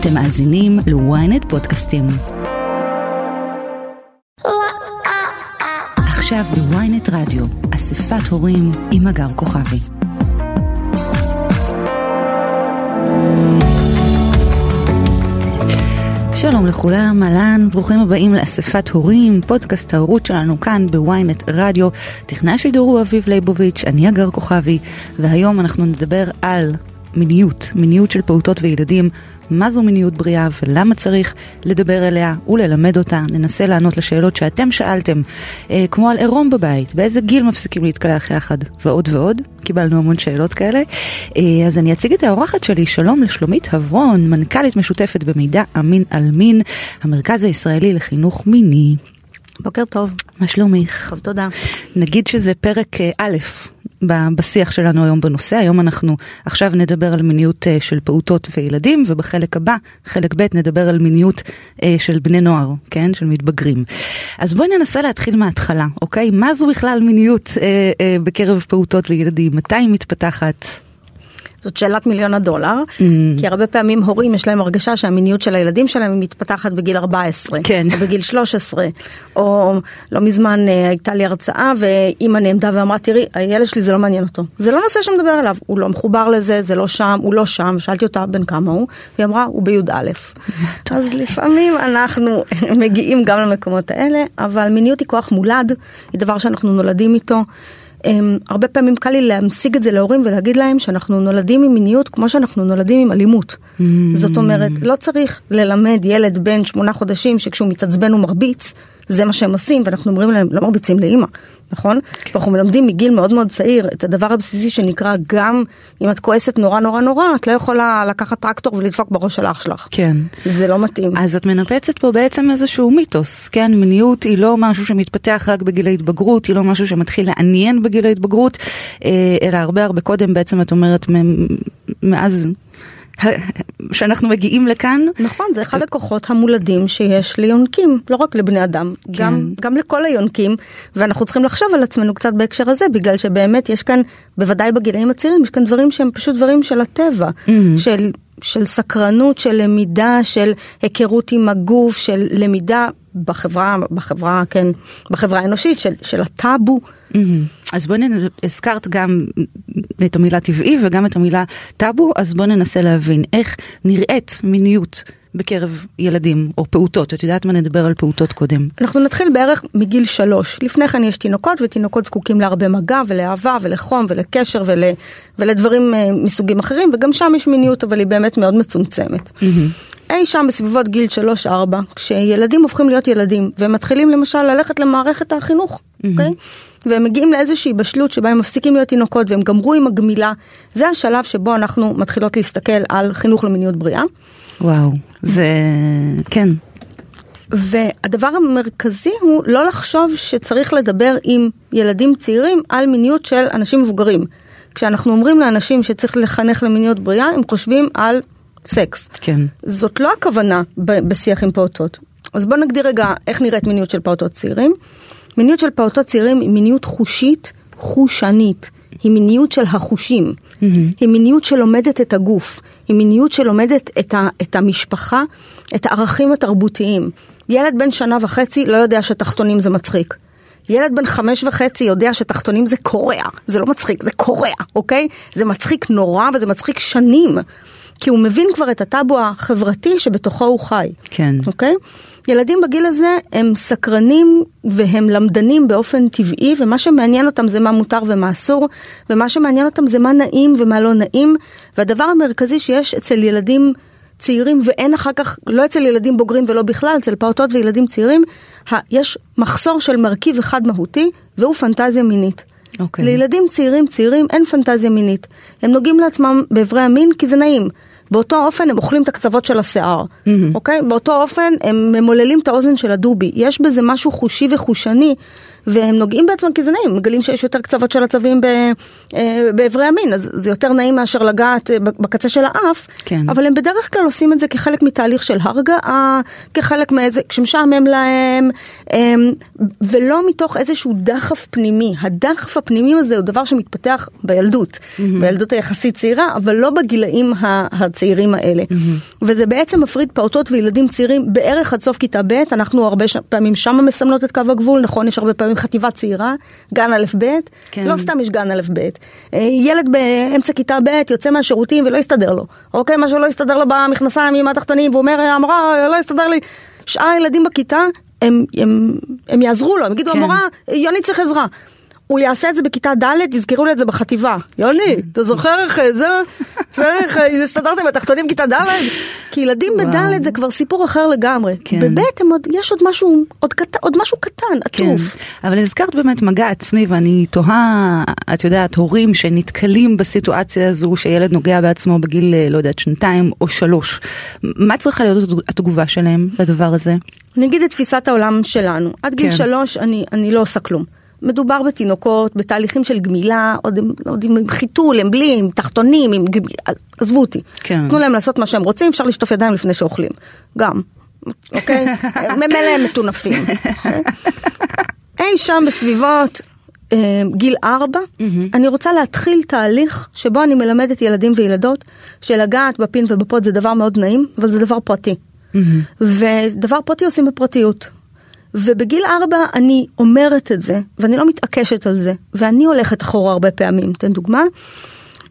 אתם מאזינים ל-ynet פודקאסטים. עכשיו ב-ynet רדיו, אספת הורים עם הגר כוכבי. שלום לכולם, אהלן, ברוכים הבאים לאספת הורים, פודקאסט ההורות שלנו כאן בוויינט רדיו. טכנאי השידור הוא אביב ליבוביץ', אני הגר כוכבי, והיום אנחנו נדבר על מיניות, מיניות של פעוטות וילדים, מה זו מיניות בריאה ולמה צריך לדבר אליה וללמד אותה. ננסה לענות לשאלות שאתם שאלתם, אה, כמו על עירום בבית, באיזה גיל מפסיקים להתקלח יחד, ועוד ועוד. קיבלנו המון שאלות כאלה. אה, אז אני אציג את האורחת שלי, שלום לשלומית הברון, מנכ"לית משותפת במידע אמין על מין, המרכז הישראלי לחינוך מיני. בוקר טוב. מה שלומך? טוב, תודה. נגיד שזה פרק אה, א' בשיח שלנו היום בנושא, היום אנחנו עכשיו נדבר על מיניות אה, של פעוטות וילדים, ובחלק הבא, חלק ב', נדבר על מיניות אה, של בני נוער, כן? של מתבגרים. אז בואי ננסה להתחיל מההתחלה, אוקיי? מה זו בכלל מיניות בקרב פעוטות וילדים? מתי היא מתפתחת? זאת שאלת מיליון הדולר, mm. כי הרבה פעמים הורים יש להם הרגשה שהמיניות של הילדים שלהם מתפתחת בגיל 14, כן. או בגיל 13, או לא מזמן אה, הייתה לי הרצאה ואימא נעמדה ואמרה תראי הילד שלי זה לא מעניין אותו, זה לא נושא שמדבר עליו, הוא לא מחובר לזה, זה לא שם, הוא לא שם, שאלתי אותה בן כמה הוא, והיא אמרה הוא בי"א. אז לפעמים אנחנו מגיעים גם למקומות האלה, אבל מיניות היא כוח מולד, היא דבר שאנחנו נולדים איתו. הם, הרבה פעמים קל לי להמשיג את זה להורים ולהגיד להם שאנחנו נולדים עם מיניות כמו שאנחנו נולדים עם אלימות. Mm. זאת אומרת, לא צריך ללמד ילד בן שמונה חודשים שכשהוא מתעצבן הוא מרביץ, זה מה שהם עושים ואנחנו אומרים להם לא מרביצים לאימא. נכון? אנחנו מלמדים מגיל מאוד מאוד צעיר את הדבר הבסיסי שנקרא גם אם את כועסת נורא נורא נורא את לא יכולה לקחת טרקטור ולדפוק בראש של אח שלך. כן. זה לא מתאים. אז את מנפצת פה בעצם איזשהו מיתוס, כן? מיניות היא לא משהו שמתפתח רק בגיל ההתבגרות, היא לא משהו שמתחיל לעניין בגיל ההתבגרות, אה, אלא הרבה הרבה קודם בעצם את אומרת מאז שאנחנו מגיעים לכאן. נכון, זה אחד הכוחות המולדים שיש ליונקים, לא רק לבני אדם, כן. גם, גם לכל היונקים, ואנחנו צריכים לחשוב על עצמנו קצת בהקשר הזה, בגלל שבאמת יש כאן, בוודאי בגילאים הצעירים, יש כאן דברים שהם פשוט דברים של הטבע, mm-hmm. של, של סקרנות, של למידה, של היכרות עם הגוף, של למידה בחברה, בחברה, כן, בחברה האנושית, של, של הטאבו. Mm-hmm. אז בואי, הזכרת גם את המילה טבעי וגם את המילה טאבו, אז בואי ננסה להבין איך נראית מיניות בקרב ילדים או פעוטות, את יודעת מה נדבר על פעוטות קודם. אנחנו נתחיל בערך מגיל שלוש, לפני כן יש תינוקות ותינוקות זקוקים להרבה מגע ולאהבה ולחום ולקשר ול, ולדברים uh, מסוגים אחרים וגם שם יש מיניות אבל היא באמת מאוד מצומצמת. Mm-hmm. אי שם בסביבות גיל 3-4, כשילדים הופכים להיות ילדים ומתחילים למשל ללכת למערכת החינוך, אוקיי? Mm-hmm. Okay? והם מגיעים לאיזושהי בשלות שבה הם מפסיקים להיות תינוקות והם גמרו עם הגמילה, זה השלב שבו אנחנו מתחילות להסתכל על חינוך למיניות בריאה. וואו, זה כן. והדבר המרכזי הוא לא לחשוב שצריך לדבר עם ילדים צעירים על מיניות של אנשים מבוגרים. כשאנחנו אומרים לאנשים שצריך לחנך למיניות בריאה, הם חושבים על סקס. כן. זאת לא הכוונה בשיח עם פעוטות. אז בואו נגדיר רגע איך נראית מיניות של פעוטות צעירים. מיניות של פעוטות צעירים היא מיניות חושית, חושנית. היא מיניות של החושים. Mm-hmm. היא מיניות שלומדת את הגוף. היא מיניות שלומדת את, ה, את המשפחה, את הערכים התרבותיים. ילד בן שנה וחצי לא יודע שתחתונים זה מצחיק. ילד בן חמש וחצי יודע שתחתונים זה קורע, זה לא מצחיק, זה קורע, אוקיי? זה מצחיק נורא וזה מצחיק שנים. כי הוא מבין כבר את הטאבו החברתי שבתוכו הוא חי. כן. אוקיי? ילדים בגיל הזה הם סקרנים והם למדנים באופן טבעי, ומה שמעניין אותם זה מה מותר ומה אסור, ומה שמעניין אותם זה מה נעים ומה לא נעים, והדבר המרכזי שיש אצל ילדים צעירים ואין אחר כך, לא אצל ילדים בוגרים ולא בכלל, אצל פעוטות וילדים צעירים, יש מחסור של מרכיב אחד מהותי, והוא פנטזיה מינית. Okay. אוקיי. לילדים צעירים צעירים אין פנטזיה מינית. הם נוגעים לעצמם באיברי המין כי זה נעים. באותו אופן הם אוכלים את הקצוות של השיער, mm-hmm. אוקיי? באותו אופן הם ממוללים את האוזן של הדובי. יש בזה משהו חושי וחושני, והם נוגעים בעצמם כי זה נעים, מגלים שיש יותר קצוות של עצבים באיברי המין, אז זה יותר נעים מאשר לגעת בקצה של האף, כן. אבל הם בדרך כלל עושים את זה כחלק מתהליך של הרגעה, כחלק מאיזה, כשמשעמם להם, ולא מתוך איזשהו דחף פנימי. הדחף הפנימי הזה הוא דבר שמתפתח בילדות, mm-hmm. בילדות היחסית צעירה, אבל לא בגילאים הצעירים האלה. Mm-hmm. וזה בעצם מפריד פעוטות וילדים צעירים בערך עד סוף כיתה ב', אנחנו הרבה פעמים שמה מסמנות את קו הגבול, נכון, יש הרבה פעמים חטיבה צעירה, גן א' ב', כן. לא סתם יש גן א' ב'. אה, ילד באמצע כיתה ב' יוצא מהשירותים ולא יסתדר לו, אוקיי? מה שלא יסתדר לו במכנסיים עם התחתונים, והוא אומר, המורה, לא יסתדר לי. שאר הילדים בכיתה, הם, הם, הם יעזרו לו, הם יגידו, כן. המורה, יוני צריך עזרה. הוא יעשה את זה בכיתה ד', יזכרו לי את זה בחטיבה. יוני, אתה זוכר איך זה? צריך, הסתדרתם בתחתונים כיתה ד'? כי ילדים בד' זה כבר סיפור אחר לגמרי. כן. בב' יש עוד משהו, עוד, קט, עוד משהו קטן, עטוף. כן. אבל הזכרת באמת מגע עצמי, ואני תוהה, את יודעת, הורים שנתקלים בסיטואציה הזו שילד נוגע בעצמו בגיל, לא יודעת, שנתיים או שלוש. מה צריכה להיות התגובה שלהם לדבר הזה? נגיד את תפיסת העולם שלנו. עד גיל כן. שלוש אני, אני לא עושה כלום. מדובר בתינוקות, בתהליכים של גמילה, עוד, עוד עם חיתול, עם בלי, עם תחתונים, עם גמילה, עזבו אותי. כן. תנו להם לעשות מה שהם רוצים, אפשר לשטוף ידיים לפני שאוכלים. גם, אוקיי? ממילא הם מטונפים. אי שם בסביבות אה, גיל ארבע, mm-hmm. אני רוצה להתחיל תהליך שבו אני מלמדת ילדים וילדות שלגעת בפין ובפוד זה דבר מאוד נעים, אבל זה דבר פרטי. Mm-hmm. ודבר פרטי עושים בפרטיות. ובגיל ארבע אני אומרת את זה, ואני לא מתעקשת על זה, ואני הולכת אחורה הרבה פעמים. אתן דוגמה,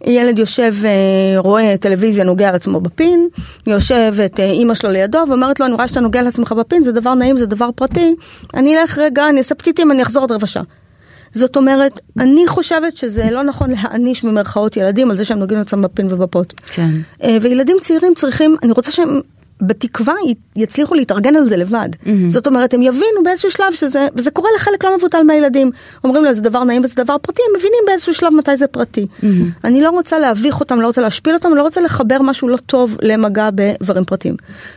ילד יושב, אה, רואה טלוויזיה, נוגע על עצמו בפין, יושבת אה, אימא שלו לידו ואומרת לו, אני רואה שאתה נוגע על עצמך בפין, זה דבר נעים, זה דבר פרטי, אני אלך רגע, אני אעשה פתיתים, אני אחזור עוד רבע שעה. זאת אומרת, אני חושבת שזה לא נכון להעניש במרכאות ילדים על זה שהם נוגעים לעצמם בפין ובפות. כן. אה, וילדים צעירים צריכים, אני רוצה שהם בתקווה יצליחו להתארגן על זה לבד. Mm-hmm. זאת אומרת, הם יבינו באיזשהו שלב שזה, וזה קורה לחלק לא מבוטל מהילדים. אומרים לו, זה דבר נעים וזה דבר פרטי, הם מבינים באיזשהו שלב מתי זה פרטי. Mm-hmm. אני לא רוצה להביך אותם, לא רוצה להשפיל אותם, לא רוצה לחבר משהו לא טוב למגע בדברים פרטיים.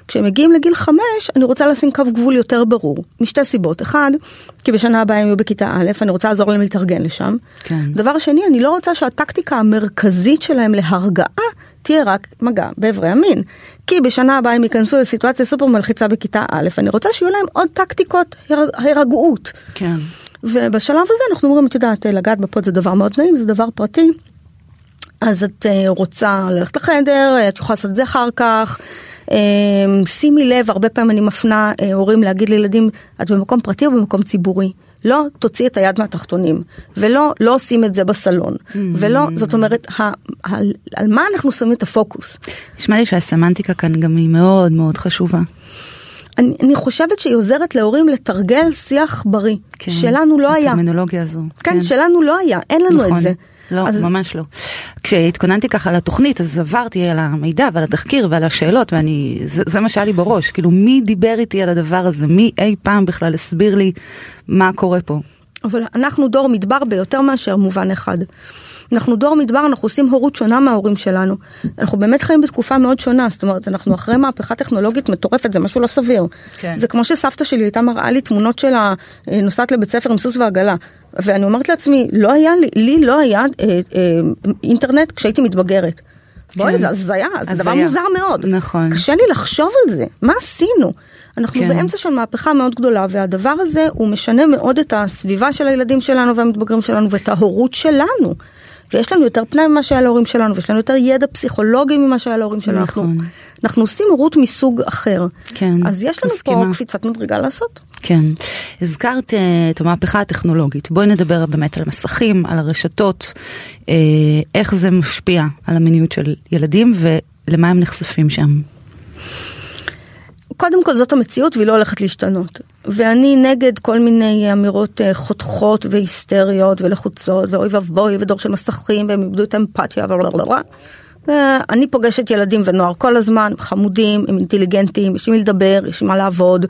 כשהם מגיעים לגיל חמש, אני רוצה לשים קו גבול יותר ברור, משתי סיבות. אחד, כי בשנה הבאה הם יהיו בכיתה א', אני רוצה לעזור להם להתארגן לשם. כן. דבר שני, אני לא רוצה שהטקטיקה המרכזית שלהם להרגעה תהיה רק מגע באיברי המין. כי בשנה הבאה הם ייכנסו לסיטואציה סופר מלחיצה בכיתה א', אני רוצה שיהיו להם עוד טקטיקות הירגעות. כן. ובשלב הזה אנחנו אומרים, את יודעת, לגעת בפוד זה דבר מאוד נעים, זה דבר פרטי. אז את אה, רוצה ללכת לחדר, את יכולה לעשות את זה אחר כך. אה, שימי לב, הרבה פעמים אני מפנה אה, הורים להגיד לילדים, את במקום פרטי או במקום ציבורי? לא תוציא את היד מהתחתונים, ולא לא עושים את זה בסלון, mm-hmm. ולא, זאת אומרת, ה, ה, על מה אנחנו שמים את הפוקוס. נשמע לי שהסמנטיקה כאן גם היא מאוד מאוד חשובה. אני, אני חושבת שהיא עוזרת להורים לתרגל שיח בריא, כן, שלנו לא היה. הטרמינולוגיה הזו. כן, כן, שלנו לא היה, אין לנו נכון. את זה. לא, אז... ממש לא. כשהתכוננתי ככה לתוכנית, אז עברתי על המידע ועל התחקיר ועל השאלות, ואני, זה, זה מה שהיה לי בראש. כאילו, מי דיבר איתי על הדבר הזה? מי אי פעם בכלל הסביר לי מה קורה פה? אבל אנחנו דור מדבר ביותר מאשר מובן אחד. אנחנו דור מדבר, אנחנו עושים הורות שונה מההורים שלנו. אנחנו באמת חיים בתקופה מאוד שונה, זאת אומרת, אנחנו אחרי מהפכה טכנולוגית מטורפת, זה משהו לא סביר. כן. זה כמו שסבתא שלי הייתה מראה לי תמונות שלה נוסעת לבית ספר עם סוס ועגלה. ואני אומרת לעצמי, לא היה לי, לי לא היה אה, אה, אינטרנט כשהייתי מתבגרת. בואי, כן. זה הזיה, זה דבר. מוזר מאוד. נכון. קשה לי לחשוב על זה, מה עשינו? אנחנו כן. באמצע של מהפכה מאוד גדולה, והדבר הזה הוא משנה מאוד את הסביבה של הילדים שלנו והמתבגרים שלנו ואת ההורות שלנו. ויש לנו יותר פנאי ממה שהיה להורים שלנו, ויש לנו יותר ידע פסיכולוגי ממה שהיה להורים שלנו. נכון. אנחנו, אנחנו עושים הורות מסוג אחר. כן, אז יש לנו מסכימה. פה קפיצת מדרגה לעשות. כן. הזכרת uh, את המהפכה הטכנולוגית. בואי נדבר באמת על מסכים, על הרשתות, uh, איך זה משפיע על המיניות של ילדים ולמה הם נחשפים שם. קודם כל זאת המציאות והיא לא הולכת להשתנות. ואני נגד כל מיני אמירות אה, חותכות והיסטריות ולחוצות ואוי ואבוי ודור של מסכים והם איבדו את האמפתיה ובלה. אני פוגשת ילדים ונוער כל הזמן, חמודים, הם אינטליגנטים, יש עם מי לדבר, יש עם מה לעבוד,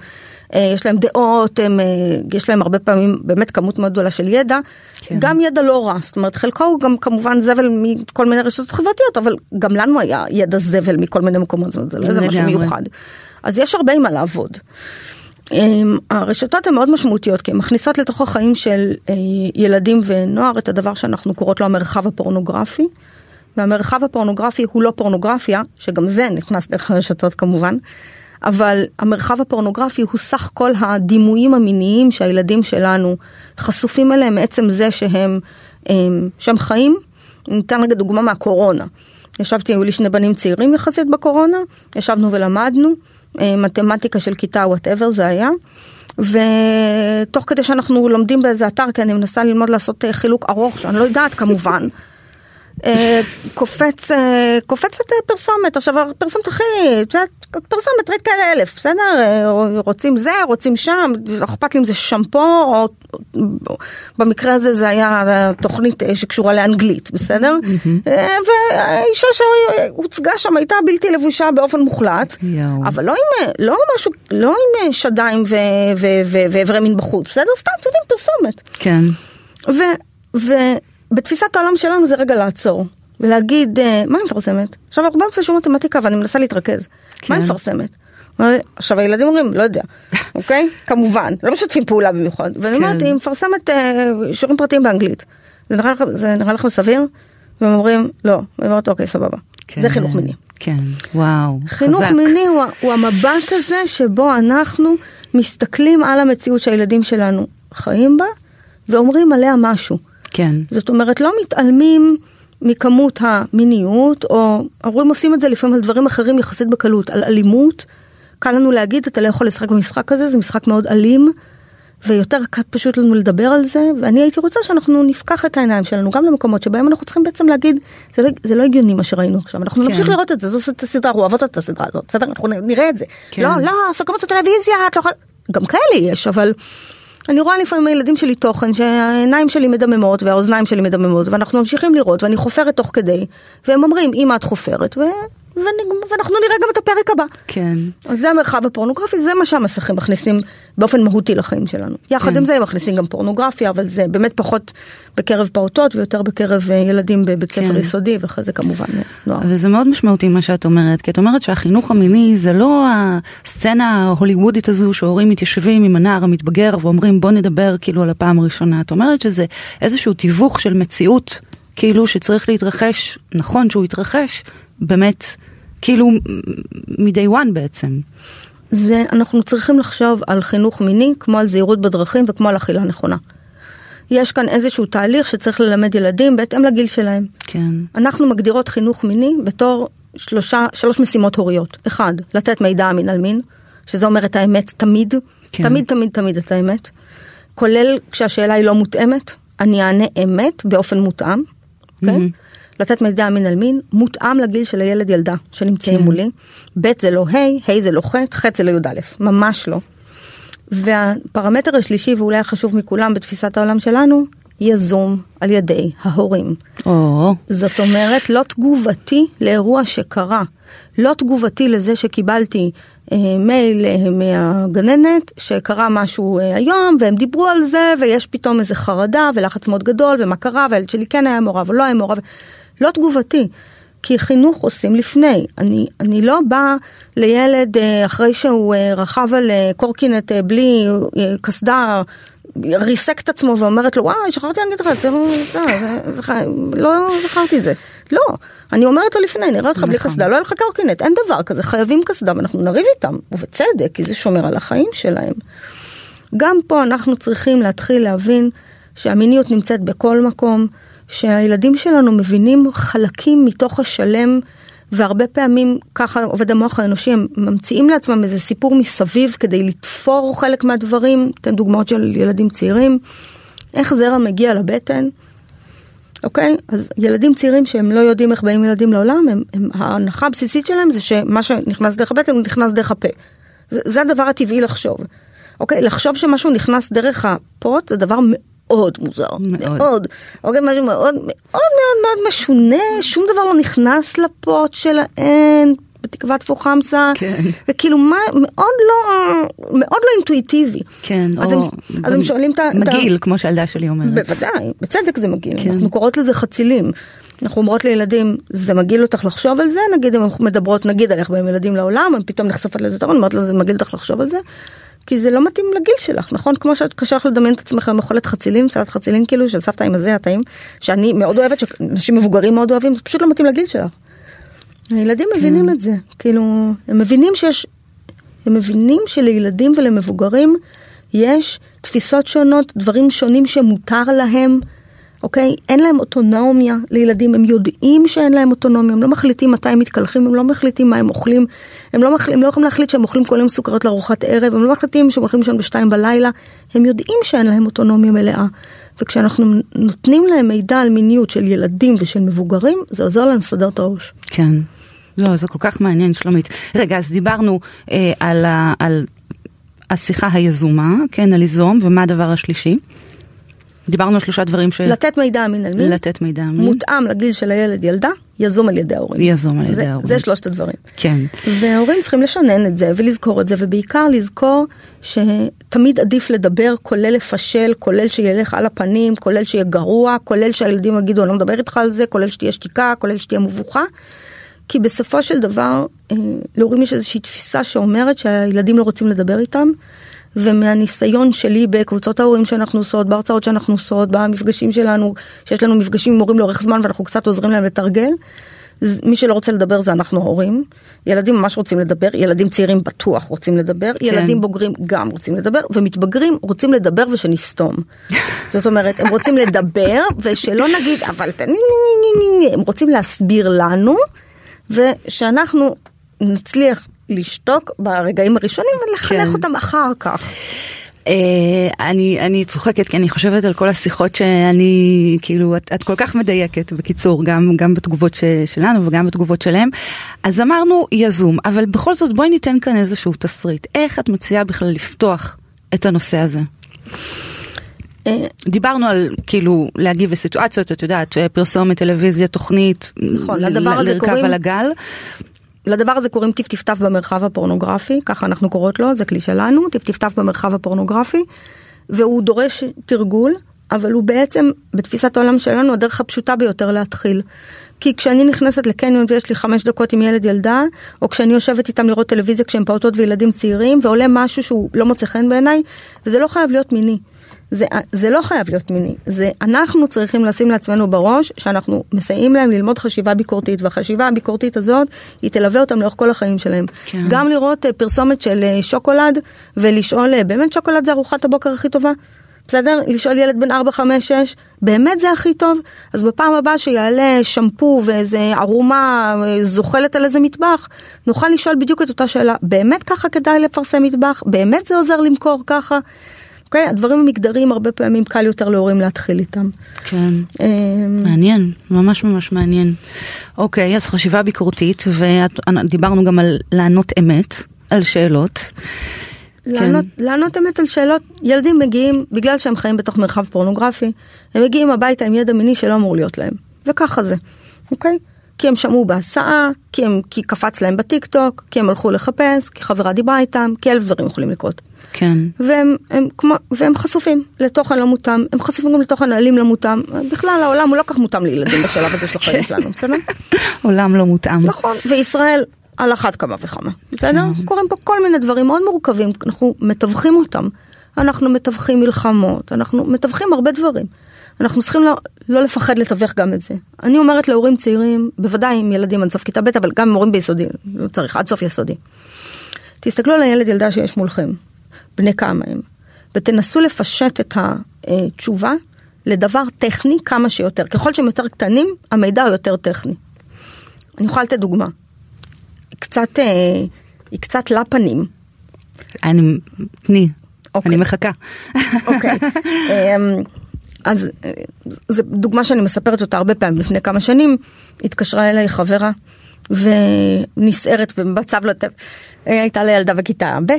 אה, יש להם דעות, הם, אה, יש להם הרבה פעמים באמת כמות מאוד גדולה של ידע, כן. גם ידע לא רע, זאת אומרת חלקו הוא גם כמובן זבל מכל מיני רשתות חברתיות, אבל גם לנו היה ידע זבל מכל מיני מקומות, זה לא איזה משהו מיוחד. אז יש הרבה מה לעבוד. אמ, הרשתות הן מאוד משמעותיות כי הן מכניסות לתוך החיים של אה, ילדים ונוער את הדבר שאנחנו קוראות לו המרחב הפורנוגרפי. והמרחב הפורנוגרפי הוא לא פורנוגרפיה, שגם זה נכנס דרך הרשתות כמובן, אבל המרחב הפורנוגרפי הוא סך כל הדימויים המיניים שהילדים שלנו חשופים אליהם מעצם זה שהם, אמ, שהם חיים. ניתן רגע דוגמה מהקורונה. ישבתי, היו לי שני בנים צעירים יחסית בקורונה, ישבנו ולמדנו, מתמטיקה של כיתה whatever זה היה. ותוך כדי שאנחנו לומדים באיזה אתר, כי אני מנסה ללמוד לעשות אה, חילוק ארוך, שאני לא יודעת כמובן, אה, קופץ, קופצת פרסומת, עכשיו הפרסומת הכי, את יודעת, פרסומת רית כאלה אלף, בסדר? רוצים זה, רוצים שם, אכפת לי אם זה שמפו, או במקרה הזה זה היה תוכנית שקשורה לאנגלית, בסדר? והאישה שהוצגה שם הייתה בלתי לבושה באופן מוחלט, אבל לא עם, לא משהו, לא עם שדיים ואיברי מין בחוץ, בסדר? סתם, אתם יודעים, פרסומת. כן. ובתפיסת העולם שלנו זה רגע לעצור. ולהגיד, אה, מה היא מפרסמת? עכשיו אנחנו באמצע שום מתמטיקה ואני מנסה להתרכז. כן. מה היא מפרסמת? עכשיו הילדים אומרים, לא יודע, אוקיי? כמובן, לא משתפים פעולה במיוחד. ואני כן. אומרת, היא מפרסמת אה, שיעורים פרטיים באנגלית. זה נראה, לך, זה נראה לכם סביר? והם אומרים, לא. אני אומרת, אוקיי, סבבה. כן. זה חינוך מיני. כן, וואו, חינוך חזק. מיני הוא, הוא המבט הזה שבו אנחנו מסתכלים על המציאות שהילדים שלנו חיים בה, ואומרים עליה משהו. כן. זאת אומרת, לא מתעלמים מכמות המיניות, או ההורים עושים את זה לפעמים על דברים אחרים יחסית בקלות, על אלימות. קל לנו להגיד, אתה לא יכול לשחק במשחק הזה, זה משחק מאוד אלים, ויותר קל פשוט לנו לדבר על זה, ואני הייתי רוצה שאנחנו נפקח את העיניים שלנו גם למקומות שבהם אנחנו צריכים בעצם להגיד, זה לא, זה לא הגיוני מה שראינו עכשיו, אנחנו כן. נמשיך לראות את זה, זו הסדרה, אנחנו אוהבות את הסדרה הזאת, בסדר? אנחנו נראה את זה. כן. לא, לא, סוגרים את הטלוויזיה, את לא יכולה... גם כאלה יש, אבל... אני רואה לפעמים הילדים שלי תוכן שהעיניים שלי מדממות והאוזניים שלי מדממות ואנחנו ממשיכים לראות ואני חופרת תוך כדי והם אומרים אמא את חופרת ו... ואנחנו נראה גם את הפרק הבא. כן. אז זה המרחב הפורנוגרפי, זה מה שהמסכים מכניסים באופן מהותי לחיים שלנו. יחד כן. עם זה הם מכניסים גם פורנוגרפיה, אבל זה באמת פחות בקרב פעוטות ויותר בקרב אה, ילדים בבית ספר כן. יסודי, ואחרי זה כמובן אה, נוער. וזה מאוד משמעותי מה שאת אומרת, כי את אומרת שהחינוך המיני זה לא הסצנה ההוליוודית הזו שהורים מתיישבים עם הנער המתבגר ואומרים בוא נדבר כאילו על הפעם הראשונה. את אומרת שזה איזשהו תיווך של מציאות. כאילו שצריך להתרחש, נכון שהוא יתרחש, באמת, כאילו מ-day one בעצם. זה, אנחנו צריכים לחשוב על חינוך מיני כמו על זהירות בדרכים וכמו על אכילה נכונה. יש כאן איזשהו תהליך שצריך ללמד ילדים בהתאם לגיל שלהם. כן. אנחנו מגדירות חינוך מיני בתור שלושה, שלוש משימות הוריות. אחד, לתת מידע אמין על מין, שזה אומר את האמת תמיד, כן. תמיד תמיד תמיד את האמת, כולל כשהשאלה היא לא מותאמת, אני אענה אמת באופן מותאם, אוקיי? Okay? Mm-hmm. לתת מידע מין על מין מותאם לגיל של הילד ילדה שנמצאים כן. מולי. ב' זה לא ה', ה' זה לא ח', ח' זה לא י"א, ממש לא. והפרמטר השלישי ואולי החשוב מכולם בתפיסת העולם שלנו, יזום על ידי ההורים. או. זאת אומרת, לא תגובתי לאירוע שקרה, לא תגובתי לזה שקיבלתי אה, מייל אה, מהגננת שקרה משהו אה, היום והם דיברו על זה ויש פתאום איזה חרדה ולחץ מאוד גדול ומה קרה והילד שלי כן היה מעורב או לא היה מעורב. לא תגובתי. כי חינוך עושים לפני. אני, אני לא באה לילד אה, אחרי שהוא אה, רכב על אה, קורקינט בלי קסדה, ריסק את עצמו ואומרת לו, וואי, שכחתי להגיד לך, זה, זה, זה, זה, לא זכרתי את זה. לא, אני אומרת לו לפני, נראה אותך בלי נכון. קסדה, לא היה לך קורקינט, אין דבר כזה, חייבים קסדה ואנחנו נריב איתם, ובצדק, כי זה שומר על החיים שלהם. גם פה אנחנו צריכים להתחיל להבין שהמיניות נמצאת בכל מקום. שהילדים שלנו מבינים חלקים מתוך השלם, והרבה פעמים ככה עובד המוח האנושי, הם ממציאים לעצמם איזה סיפור מסביב כדי לתפור חלק מהדברים, אתן דוגמאות של ילדים צעירים, איך זרע מגיע לבטן. אוקיי? אז ילדים צעירים שהם לא יודעים איך באים ילדים לעולם, הם, הם, ההנחה הבסיסית שלהם זה שמה שנכנס דרך הבטן הוא נכנס דרך הפה. זה, זה הדבר הטבעי לחשוב. אוקיי? לחשוב שמשהו נכנס דרך הפוט זה דבר מאוד מוזר, מאוד. מאוד. אוקיי, משהו מאוד מאוד מאוד מאוד משונה, שום דבר לא נכנס לפוט שלהן, בתקוות פוחמסה, כן. וכאילו מה, מאוד לא, מאוד לא אינטואיטיבי. כן, אז או... הם, אז הם שואלים את ה... מגעיל, כמו שהילדה שלי אומרת. בוודאי, בצדק זה מגעיל, כן. אנחנו קוראות לזה חצילים. אנחנו אומרות לילדים, זה מגעיל אותך לחשוב על זה, נגיד אם אנחנו מדברות נגיד על איך באים ילדים לעולם, הם פתאום נחשפת לזה, אני אומרת לזה, מגעיל אותך לחשוב על זה. כי זה לא מתאים לגיל שלך, נכון? כמו שאת קשה לך לדמיין את עצמך מאכולת חצילים, סלט חצילים כאילו של סבתא עם הזה הטעים, שאני מאוד אוהבת, שאנשים מבוגרים מאוד אוהבים, זה פשוט לא מתאים לגיל שלך. הילדים כן. מבינים את זה, כאילו, הם מבינים שיש, הם מבינים שלילדים ולמבוגרים יש תפיסות שונות, דברים שונים שמותר להם. אוקיי? אין להם אוטונומיה לילדים, הם יודעים שאין להם אוטונומיה, הם לא מחליטים מתי הם מתקלחים, הם לא מחליטים מה הם אוכלים, הם לא, מחל... הם לא יכולים להחליט שהם אוכלים כל יום סוכריות לארוחת ערב, הם לא מחליטים שהם אוכלים שם בשתיים בלילה, הם יודעים שאין להם אוטונומיה מלאה. וכשאנחנו נותנים להם מידע על מיניות של ילדים ושל מבוגרים, זה עוזר להם לסדר את הראש. כן. לא, זה כל כך מעניין, שלומית. רגע, אז דיברנו אה, על, ה, על השיחה היזומה, כן, על ליזום, ומה הדבר השלישי? דיברנו על שלושה דברים ש... לתת מידע אמין על מין. לתת מידע אמין. מותאם לגיל של הילד ילדה, יזום על ידי ההורים. יזום על ידי זה, ההורים. זה שלושת הדברים. כן. וההורים צריכים לשנן את זה ולזכור את זה, ובעיקר לזכור שתמיד עדיף לדבר, כולל לפשל, כולל שילך על הפנים, כולל שיהיה גרוע, כולל שהילדים יגידו אני לא מדבר איתך על זה, כולל שתהיה שתיקה, כולל שתהיה מבוכה. כי בסופו של דבר, אה, להורים יש איזושהי תפיסה שאומרת שהילדים לא רוצים לדבר איתם. ומהניסיון שלי בקבוצות ההורים שאנחנו עושות, בהרצאות שאנחנו עושות, במפגשים שלנו, שיש לנו מפגשים עם הורים לאורך זמן ואנחנו קצת עוזרים להם לתרגל, מי שלא רוצה לדבר זה אנחנו ההורים. ילדים ממש רוצים לדבר, ילדים צעירים בטוח רוצים לדבר, כן. ילדים בוגרים גם רוצים לדבר, ומתבגרים רוצים לדבר ושנסתום. זאת אומרת, הם רוצים לדבר ושלא נגיד, אבל הם רוצים להסביר לנו, ושאנחנו נצליח לשתוק ברגעים הראשונים ולחנך כן. אותם אחר כך. Uh, אני אני צוחקת כי אני חושבת על כל השיחות שאני כאילו את, את כל כך מדייקת בקיצור גם גם בתגובות ש, שלנו וגם בתגובות שלהם אז אמרנו יזום אבל בכל זאת בואי ניתן כאן איזשהו תסריט איך את מציעה בכלל לפתוח את הנושא הזה. אה, דיברנו על כאילו להגיב לסיטואציות את יודעת פרסומת טלוויזיה תוכנית נכון לדבר הזה לרכב קוראים על הגל לדבר הזה קוראים טיפטפטף במרחב הפורנוגרפי, ככה אנחנו קוראות לו, זה כלי שלנו, טיפטפטף במרחב הפורנוגרפי, והוא דורש תרגול, אבל הוא בעצם, בתפיסת העולם שלנו, הדרך הפשוטה ביותר להתחיל. כי כשאני נכנסת לקניון ויש לי חמש דקות עם ילד ילדה, או כשאני יושבת איתם לראות טלוויזיה כשהם פעוטות וילדים צעירים, ועולה משהו שהוא לא מוצא חן בעיניי, וזה לא חייב להיות מיני. זה, זה לא חייב להיות מיני, זה אנחנו צריכים לשים לעצמנו בראש שאנחנו מסייעים להם ללמוד חשיבה ביקורתית והחשיבה הביקורתית הזאת היא תלווה אותם לאורך כל החיים שלהם. כן. גם לראות אה, פרסומת של אה, שוקולד ולשאול אה, באמת שוקולד זה ארוחת הבוקר הכי טובה? בסדר? לשאול ילד בן 4, 5, 6, באמת זה הכי טוב? אז בפעם הבאה שיעלה שמפו ואיזה ערומה זוחלת על איזה מטבח, נוכל לשאול בדיוק את אותה שאלה, באמת ככה כדאי לפרסם מטבח? באמת זה עוזר למכור ככה? אוקיי? הדברים המגדריים הרבה פעמים קל יותר להורים להתחיל איתם. כן, אמ, מעניין, ממש ממש מעניין. אוקיי, אז חשיבה ביקורתית, ודיברנו גם על לענות אמת, על שאלות. לענות, כן. לענות אמת על שאלות, ילדים מגיעים, בגלל שהם חיים בתוך מרחב פורנוגרפי, הם מגיעים הביתה עם ידע מיני שלא אמור להיות להם, וככה זה, אוקיי? כי הם שמעו בהסעה, כי, הם, כי קפץ להם בטיק טוק, כי הם הלכו לחפש, כי חברה דיברה איתם, כי אלף דברים יכולים לקרות. כן. והם, הם, כמו, והם חשופים לתוכן לא מותאם, הם חשופים גם לתוכן אלים לא מותאם. בכלל העולם הוא לא כך מותאם לילדים בשלב הזה של החיים שלנו, בסדר? עולם לא מותאם. נכון, וישראל על אחת כמה וכמה, בסדר? כן. קורים פה כל מיני דברים מאוד מורכבים, אנחנו מתווכים אותם. אנחנו מתווכים מלחמות, אנחנו מתווכים הרבה דברים. אנחנו צריכים לא, לא לפחד לתווך גם את זה. אני אומרת להורים צעירים, בוודאי עם ילדים עד סוף כיתה ב', אבל גם עם הורים ביסודי, לא צריך, עד סוף יסודי. תסתכלו על הילד ילדה שיש מולכם, בני כמה הם, ותנסו לפשט את התשובה לדבר טכני כמה שיותר. ככל שהם יותר קטנים, המידע הוא יותר טכני. אני יכולה לתת דוגמה. קצת, אה, היא קצת לפנים. אני, תני, אוקיי. אני מחכה. אוקיי. אז אה, זו דוגמה שאני מספרת אותה הרבה פעמים. לפני כמה שנים התקשרה אליי חברה ונסערת במצב לא טוב. הייתה לה ילדה בכיתה ב'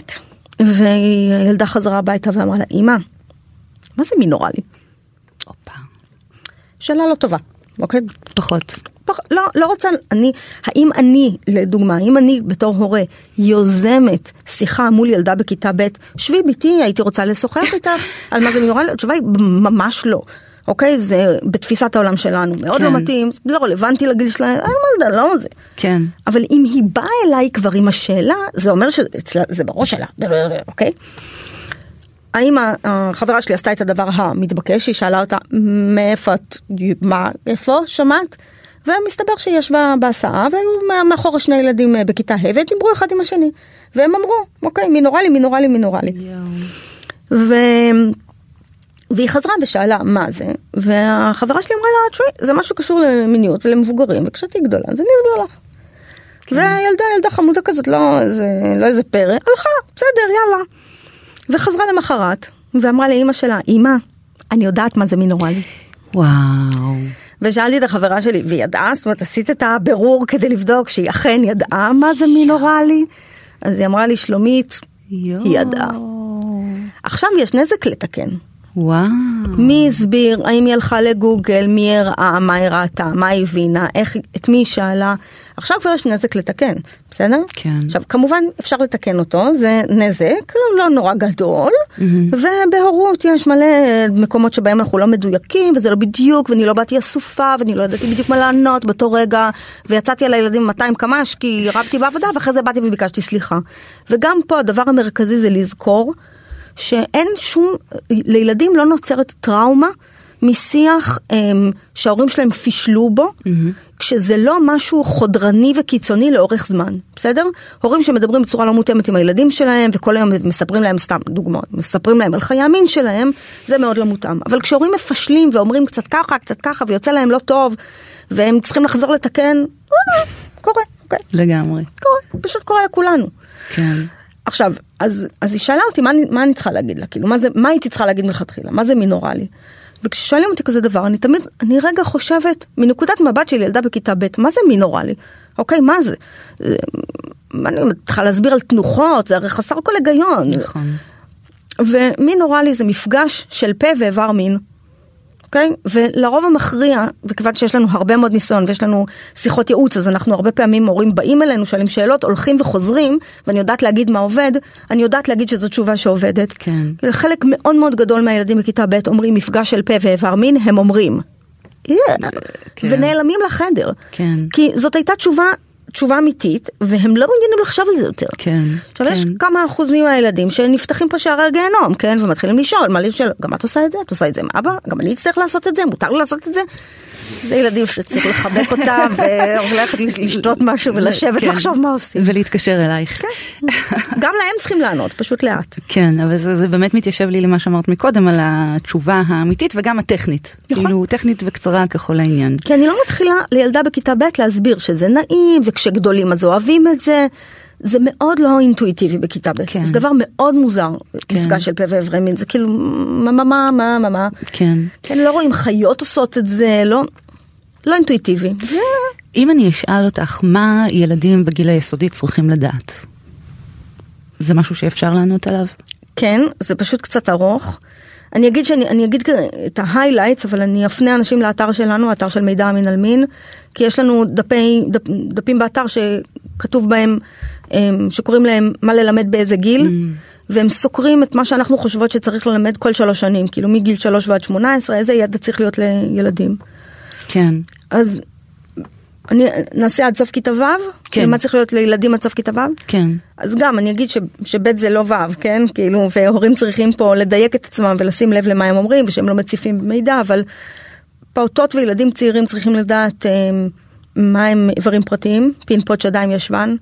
וילדה חזרה הביתה ואמרה לה, אמא, מה זה מינורלי? הופה. שאלה לא טובה, אוקיי? פחות. פח, לא, לא רוצה, אני, האם אני, לדוגמה, האם אני בתור הורה יוזמת שיחה מול ילדה בכיתה ב', שבי ביתי, הייתי רוצה לשוחח איתה על מה זה מינורלי? התשובה היא ממש לא. אוקיי? זה בתפיסת העולם שלנו מאוד כן. לא מתאים, לא רלוונטי לגיל שלהם, אין מה לדעת, לא זה. כן. אבל אם היא באה אליי כבר עם השאלה, זה אומר שזה בראש שלה, אוקיי? האם החברה שלי עשתה את הדבר המתבקש, היא שאלה אותה, מאיפה את, מה, איפה, שמעת? ומסתבר שהיא ישבה בהסעה והיו מאחורה שני ילדים אה, בכיתה ה' ודיברו אחד עם השני. והם אמרו, אוקיי, מינורלי, מינורלי, מינורלי. ו... והיא חזרה ושאלה מה זה, והחברה שלי אמרה לה, תשמעי, זה משהו קשור למיניות ולמבוגרים, וכשתהיי גדולה אז אני אסביר לך. והילדה, ילדה חמודה כזאת, לא איזה, לא איזה פרא, הלכה, בסדר, יאללה. וחזרה למחרת, ואמרה לאימא שלה, אימא, אני יודעת מה זה מינורלי. וואו. ושאלתי את החברה שלי, והיא ידעה? זאת אומרת, עשית את הבירור כדי לבדוק שהיא אכן ידעה מה זה מינורלי? אז היא אמרה לי, שלומית, יואו. היא ידעה. עכשיו יש נזק לתקן. וואו. מי הסביר, האם היא הלכה לגוגל, מי הראה, מה היא ראתה, מה היא הבינה, איך, את מי היא שאלה. עכשיו כבר יש נזק לתקן, בסדר? כן. עכשיו כמובן אפשר לתקן אותו, זה נזק לא נורא גדול, ובהורות יש מלא מקומות שבהם אנחנו לא מדויקים, וזה לא בדיוק, ואני לא באתי אסופה, ואני לא ידעתי בדיוק מה לענות באותו רגע, ויצאתי על הילדים 200 קמ"ש כי רבתי בעבודה, ואחרי זה באתי וביקשתי סליחה. וגם פה הדבר המרכזי זה לזכור שאין שום, לילדים לא נוצרת טראומה משיח הם, שההורים שלהם פישלו בו, כשזה לא משהו חודרני וקיצוני לאורך זמן, בסדר? הורים שמדברים בצורה לא מותאמת עם הילדים שלהם, וכל היום מספרים להם סתם דוגמאות, מספרים להם על חיי המין שלהם, זה מאוד לא מותאם. אבל כשהורים מפשלים ואומרים קצת ככה, קצת ככה, ויוצא להם לא טוב, והם צריכים לחזור לתקן, אה, קורה, אוקיי, לגמרי. קורה, פשוט קורה לכולנו. כן. עכשיו, אז, אז היא שאלה אותי מה אני, מה אני צריכה להגיד לה, כאילו, מה, זה, מה הייתי צריכה להגיד מלכתחילה, מה זה מינורלי. וכששואלים אותי כזה דבר, אני תמיד, אני רגע חושבת, מנקודת מבט של ילדה בכיתה ב', מה זה מינורלי? אוקיי, מה זה? זה- מה אני צריכה להסביר על תנוחות, זה הרי חסר כל היגיון. נכון. ומינורלי זה מפגש של פה ואיבר מין. אוקיי? ולרוב המכריע, וכיוון שיש לנו הרבה מאוד ניסיון ויש לנו שיחות ייעוץ, אז אנחנו הרבה פעמים הורים באים אלינו, שואלים שאלות, הולכים וחוזרים, ואני יודעת להגיד מה עובד, אני יודעת להגיד שזו תשובה שעובדת. כן. חלק מאוד מאוד גדול מהילדים בכיתה ב' אומרים מפגש של פה ואיבר מין, הם אומרים. כן. ונעלמים לחדר. כן. כי זאת הייתה תשובה, תשובה אמיתית, והם לא מעוניינים לחשוב על זה יותר. כן. עכשיו יש כן. כמה אחוזים מהילדים שנפתחים פה שערי הגיהנום, כן? ומתחילים לשאול, מה לשאול, גם את עושה את זה? את עושה את זה עם אבא? גם אני אצטרך לעשות את זה? מותר לי לעשות את זה? זה ילדים שצריך לחבק אותם והולכת לשתות משהו ולשבת כן. לחשוב מה עושים. ולהתקשר אלייך. גם להם צריכים לענות, פשוט לאט. כן, אבל זה, זה באמת מתיישב לי למה שאמרת מקודם על התשובה האמיתית וגם הטכנית. נכון. כאילו טכנית וקצרה ככל העניין. כי אני לא מתחילה לילדה בכיתה ב' להסביר שזה נעים וכשגדולים אז אוהבים את זה. זה מאוד לא אינטואיטיבי בכיתה ב', כן. זה דבר מאוד מוזר, כן. מפגש של פה ואיברי מין, זה כאילו מה מה מה מה מה מה, כן. כן, לא רואים חיות עושות את זה, לא, לא אינטואיטיבי. אם אני אשאל אותך מה ילדים בגיל היסודי צריכים לדעת, זה משהו שאפשר לענות עליו? כן, זה פשוט קצת ארוך. אני אגיד שאני אני אגיד את ה highlights, אבל אני אפנה אנשים לאתר שלנו, האתר של מידע אמין על מין, כי יש לנו דפי, דפ, דפים באתר שכתוב בהם, אמ, שקוראים להם מה ללמד באיזה גיל, והם סוקרים את מה שאנחנו חושבות שצריך ללמד כל שלוש שנים, כאילו מגיל שלוש ועד שמונה עשרה, איזה ידע צריך להיות לילדים. כן. אז אני, נעשה עד סוף כיתה ו'? כן. מה צריך להיות לילדים עד סוף כיתה ו'? כן. אז גם אני אגיד ש, שב' זה לא ו', כן? כאילו, והורים צריכים פה לדייק את עצמם ולשים לב למה הם אומרים ושהם לא מציפים מידע, אבל פעוטות וילדים צעירים צריכים לדעת אה, מה הם איברים פרטיים, פין פוט שדיים ישבן.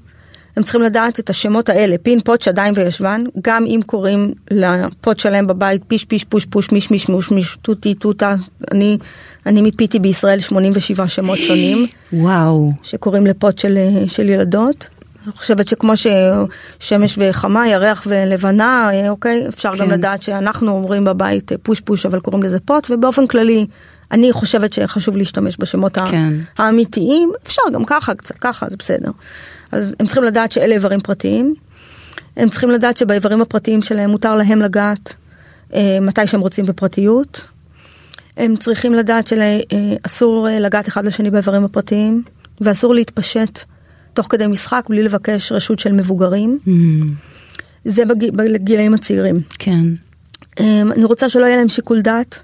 הם צריכים לדעת את השמות האלה, פין פוט שדיים וישבן, גם אם קוראים לפוט שלהם בבית פיש פיש פוש פוש מיש מיש מוש מיש טוטי טוטה, אני, אני מיפיתי בישראל 87 שמות שונים. וואו. שקוראים לפוט של, של ילדות. אני חושבת שכמו ששמש וחמה, ירח ולבנה, אוקיי, אפשר כן. גם לדעת שאנחנו אומרים בבית פוש פוש אבל קוראים לזה פוט, ובאופן כללי אני חושבת שחשוב להשתמש בשמות כן. האמיתיים, אפשר גם ככה, קצת ככה, זה בסדר. אז הם צריכים לדעת שאלה איברים פרטיים, הם צריכים לדעת שבאיברים הפרטיים שלהם מותר להם לגעת אה, מתי שהם רוצים בפרטיות. הם צריכים לדעת שאסור אה, לגעת אחד לשני באיברים הפרטיים, ואסור להתפשט תוך כדי משחק בלי לבקש רשות של מבוגרים. Mm, זה בג... בגילאים הצעירים. כן. אמ, אני רוצה שלא יהיה להם שיקול דעת,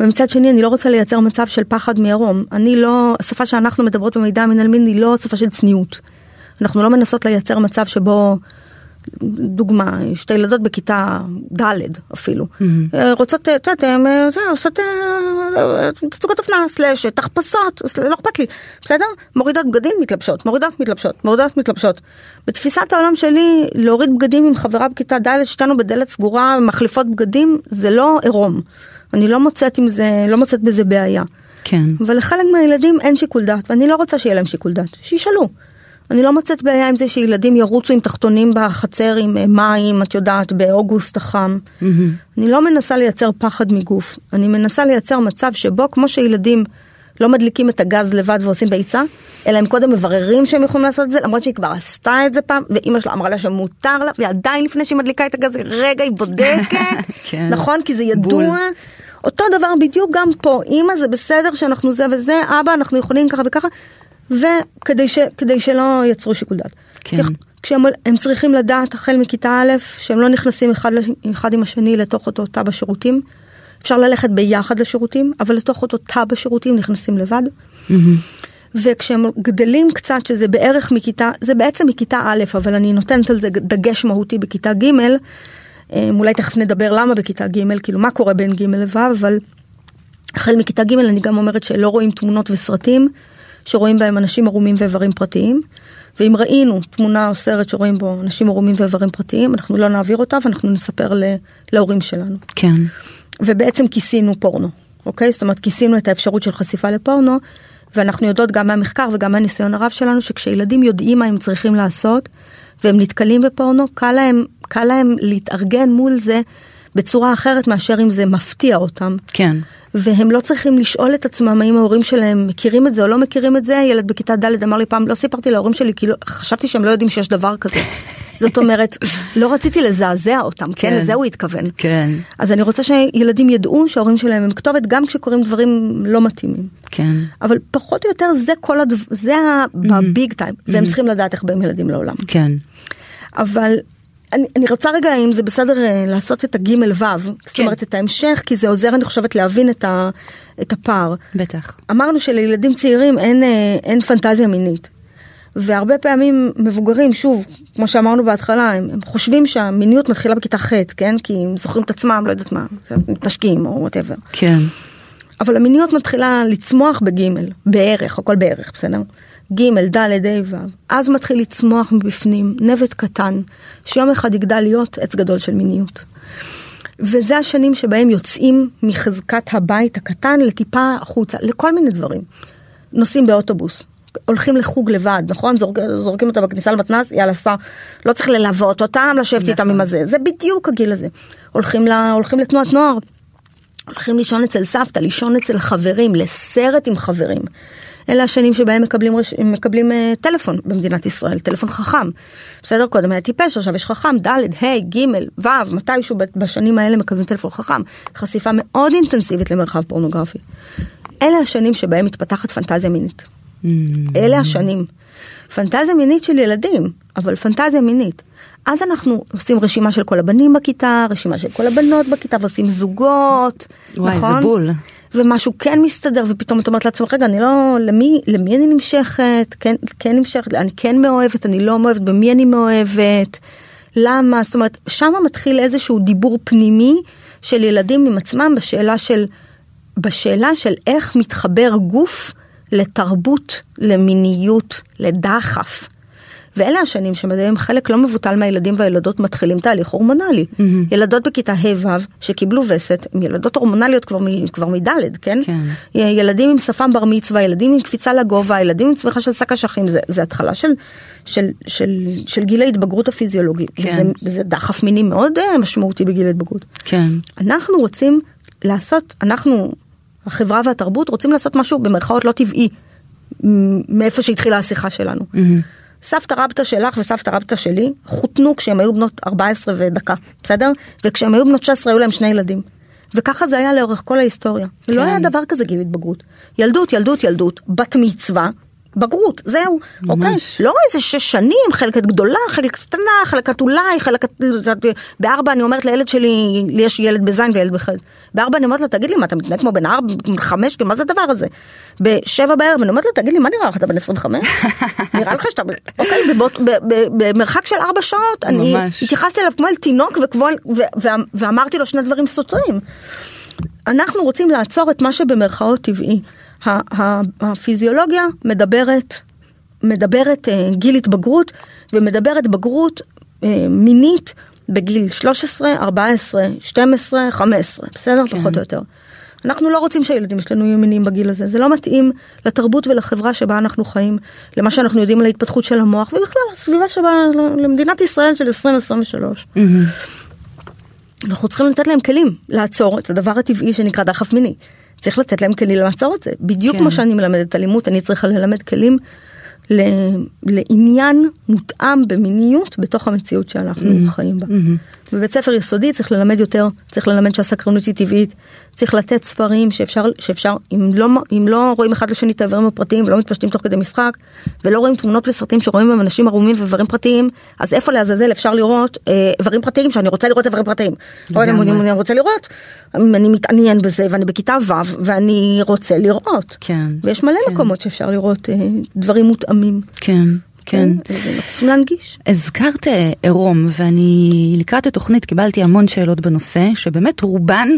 ומצד שני אני לא רוצה לייצר מצב של פחד מעירום. אני לא, השפה שאנחנו מדברות במידע המנהלמין היא לא שפה של צניעות. אנחנו לא מנסות לייצר מצב שבו דוגמה, שתי ילדות בכיתה ד' אפילו, mm-hmm. רוצות, את יודעת, הן עושות תצוגת אופנה, סלאש, תחפשות, לא אכפת לי, בסדר? מורידות בגדים, מתלבשות, מורידות, מתלבשות, מורידות, מתלבשות. בתפיסת העולם שלי, להוריד בגדים עם חברה בכיתה ד', שתינו בדלת סגורה, מחליפות בגדים, זה לא עירום. אני לא מוצאת עם זה, לא מוצאת בזה בעיה. כן. אבל לחלק מהילדים אין שיקול דעת, ואני לא רוצה שיהיה להם שיקול דעת, שישאלו. אני לא מוצאת בעיה עם זה שילדים ירוצו עם תחתונים בחצר עם אה, מים, את יודעת, באוגוסט החם. Mm-hmm. אני לא מנסה לייצר פחד מגוף, אני מנסה לייצר מצב שבו כמו שילדים לא מדליקים את הגז לבד ועושים ביצה, אלא הם קודם מבררים שהם יכולים לעשות את זה, למרות שהיא כבר עשתה את זה פעם, ואימא שלה אמרה לה שמותר לה, ועדיין לפני שהיא מדליקה את הגז, רגע היא בודקת, כן. נכון? כי זה ידוע. בול. אותו דבר בדיוק גם פה, אימא זה בסדר שאנחנו זה וזה, אבא אנחנו יכולים ככה וככה, וכדי ש, שלא יצרו שיקול דעת. כן. כשהם צריכים לדעת החל מכיתה א' שהם לא נכנסים אחד, אחד עם השני לתוך אותו תא בשירותים. אפשר ללכת ביחד לשירותים, אבל לתוך אותו תא בשירותים נכנסים לבד. Mm-hmm. וכשהם גדלים קצת, שזה בערך מכיתה, זה בעצם מכיתה א', אבל אני נותנת על זה דגש מהותי בכיתה ג', אה, אולי תכף נדבר למה בכיתה ג', כאילו מה קורה בין ג' לו', אבל החל מכיתה ג' אני גם אומרת שלא רואים תמונות וסרטים, שרואים בהם אנשים ערומים ואיברים פרטיים. ואם ראינו תמונה או סרט שרואים בו אנשים ערומים ואיברים פרטיים, אנחנו לא נעביר אותה ואנחנו נספר להורים שלנו. כן. ובעצם כיסינו פורנו, אוקיי? זאת אומרת, כיסינו את האפשרות של חשיפה לפורנו, ואנחנו יודעות גם מהמחקר וגם מהניסיון הרב שלנו, שכשילדים יודעים מה הם צריכים לעשות, והם נתקלים בפורנו, קל להם, קל להם להתארגן מול זה בצורה אחרת מאשר אם זה מפתיע אותם. כן. והם לא צריכים לשאול את עצמם האם ההורים שלהם מכירים את זה או לא מכירים את זה. ילד בכיתה ד' אמר לי פעם, לא סיפרתי להורים שלי, כי לא, חשבתי שהם לא יודעים שיש דבר כזה. זאת אומרת, לא רציתי לזעזע אותם, כן? כן? לזה הוא התכוון. כן. אז אני רוצה שילדים ידעו שההורים שלהם הם כתובת גם כשקורים דברים לא מתאימים. כן. אבל פחות או יותר זה כל הדבר, זה ב big time, והם צריכים לדעת איך באים ילדים לעולם. כן. אבל אני, אני רוצה רגע אם זה בסדר אה, לעשות את הגימל וו, כן. זאת אומרת את ההמשך, כי זה עוזר אני חושבת להבין את, ה, את הפער. בטח. אמרנו שלילדים צעירים אין, אה, אין פנטזיה מינית. והרבה פעמים מבוגרים, שוב, כמו שאמרנו בהתחלה, הם, הם חושבים שהמיניות מתחילה בכיתה ח', כן? כי הם זוכרים את עצמם, לא יודעת מה, מתנשקים או whatever. כן. אבל המיניות מתחילה לצמוח בגימל, בערך, הכל בערך, בסדר? ג', ד', ה', ו', אז מתחיל לצמוח מבפנים נבט קטן, שיום אחד יגדל להיות עץ גדול של מיניות. וזה השנים שבהם יוצאים מחזקת הבית הקטן לטיפה החוצה, לכל מיני דברים. נוסעים באוטובוס, הולכים לחוג לבד, נכון? זורק, זורקים אותה בכניסה למתנ"ס, יאללה, סע. לא צריך ללוות אותם, לשבת איתם עם הזה. זה בדיוק הגיל הזה. הולכים, לה, הולכים לתנועת נוער, הולכים לישון אצל סבתא, לישון אצל חברים, לסרט עם חברים. אלה השנים שבהם מקבלים, מקבלים uh, טלפון במדינת ישראל, טלפון חכם. בסדר, קודם היה טיפש, עכשיו יש חכם, ד', ה', ג', ו', מתישהו בשנים האלה מקבלים טלפון חכם. חשיפה מאוד אינטנסיבית למרחב פורנוגרפי. אלה השנים שבהם מתפתחת פנטזיה מינית. Mm. אלה השנים. פנטזיה מינית של ילדים, אבל פנטזיה מינית. אז אנחנו עושים רשימה של כל הבנים בכיתה, רשימה של כל הבנות בכיתה, ועושים זוגות, וואי, נכון? וואי, זה בול. ומשהו כן מסתדר ופתאום את אומרת לעצמך רגע אני לא למי למי אני נמשכת? כן כן נמשכת אני כן מאוהבת אני לא מאוהבת במי אני מאוהבת? למה? זאת אומרת שמה מתחיל איזשהו דיבור פנימי של ילדים עם עצמם בשאלה של בשאלה של איך מתחבר גוף לתרבות למיניות לדחף ואלה השנים שבהם חלק לא מבוטל מהילדים והילדות מתחילים תהליך הורמונלי. Mm-hmm. ילדות בכיתה ה'-ו' שקיבלו וסת, הם ילדות הורמונליות כבר, מ, כבר מדלת, כן? כן? ילדים עם שפם בר מצווה, ילדים עם קפיצה לגובה, ילדים עם צמיחה של שק אשכים, זה, זה התחלה של, של, של, של גיל ההתבגרות הפיזיולוגי. כן. וזה, וזה דחף מיני מאוד אה, משמעותי בגיל ההתבגרות. כן. אנחנו רוצים לעשות, אנחנו, החברה והתרבות, רוצים לעשות משהו במרכאות לא טבעי. מאיפה שהתחילה השיחה שלנו. Mm-hmm. סבתא רבתא שלך וסבתא רבתא שלי חותנו כשהם היו בנות 14 ודקה, בסדר? וכשהם היו בנות 16 היו להם שני ילדים. וככה זה היה לאורך כל ההיסטוריה. כן. לא היה דבר כזה גיל התבגרות. ילדות, ילדות, ילדות, בת מצווה, בגרות, זהו, אוקיי? ממש. לא איזה שש שנים, חלקת גדולה, חלקת קטנה, חלקת אולי, חלקת... בארבע אני אומרת לילד שלי, לי יש ילד בזין וילד בח'. בארבע אני אומרת לו, תגיד לי, מה אתה מתנהג כמו בן ארבע, חמש, מה זה הדבר הזה? בשבע בערב אני אומרת לו, תגיד לי, מה נראה לך, אתה בן 25? נראה לך שאתה... אוקיי, במרחק של ארבע שעות, אני ממש. התייחסתי אליו כמו אל תינוק וכמו ו- ו- ואמרתי לו שני דברים סותרים. אנחנו רוצים לעצור את מה שבמרכאות טבעי. הפיזיולוגיה מדברת, מדברת אה, גיל התבגרות ומדברת בגרות אה, מינית בגיל 13, 14, 12, 15, בסדר? כן. פחות או יותר. אנחנו לא רוצים שהילדים שלנו יהיו מיניים בגיל הזה, זה לא מתאים לתרבות ולחברה שבה אנחנו חיים, למה שאנחנו יודעים על ההתפתחות של המוח, ובכלל הסביבה שבה, למדינת ישראל של 2023. מהמם. אנחנו צריכים לתת להם כלים לעצור את הדבר הטבעי שנקרא דחף מיני. צריך לתת להם כלים לעצור את זה. בדיוק כן. כמו שאני מלמדת אלימות, אני צריכה ללמד כלים ל- לעניין מותאם במיניות בתוך המציאות שאנחנו חיים בה. בבית ספר יסודי צריך ללמד יותר, צריך ללמד שהסקרנות היא טבעית, צריך לתת ספרים שאפשר, שאפשר אם, לא, אם לא רואים אחד לשני את האיברים הפרטיים ולא מתפשטים תוך כדי משחק, ולא רואים תמונות וסרטים שרואים בהם אנשים ערומים ואיברים פרטיים, אז איפה לעזאזל אפשר לראות אה, איברים פרטיים שאני רוצה לראות איברים פרטיים. אבל. אני, אני רוצה לראות, אני מתעניין בזה ואני בכיתה ו' ואני רוצה לראות. כן. ויש מלא כן. מקומות שאפשר לראות אה, דברים מותאמים. כן, כן. אז אנחנו צריכים להנגיש. הזכרת אה, עירום, ואני לקראת התוכנית קיבלתי המון שאלות בנושא, שבאמת רובן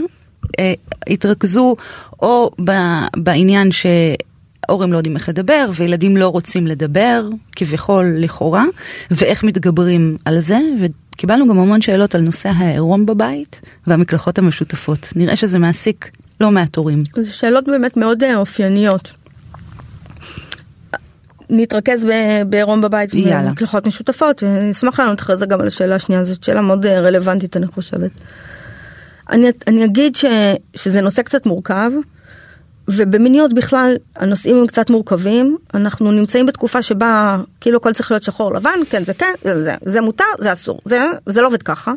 אה, התרכזו או ב, בעניין שהורים לא יודעים איך לדבר, וילדים לא רוצים לדבר, כביכול לכאורה, ואיך מתגברים על זה, וקיבלנו גם המון שאלות על נושא העירום בבית והמקלחות המשותפות. נראה שזה מעסיק לא מעט הורים. זה שאלות באמת מאוד אה, אופייניות. נתרכז בעירום בבית. במקלחות משותפות, אני אשמח לענות אחרי זה גם על השאלה השנייה, זאת שאלה מאוד אה, רלוונטית אני חושבת. אני, אני אגיד ש, שזה נושא קצת מורכב, ובמיניות בכלל הנושאים הם קצת מורכבים, אנחנו נמצאים בתקופה שבה כאילו הכל צריך להיות שחור לבן, כן זה כן, זה, זה, זה מותר, זה אסור, זה, זה לא עובד ככה.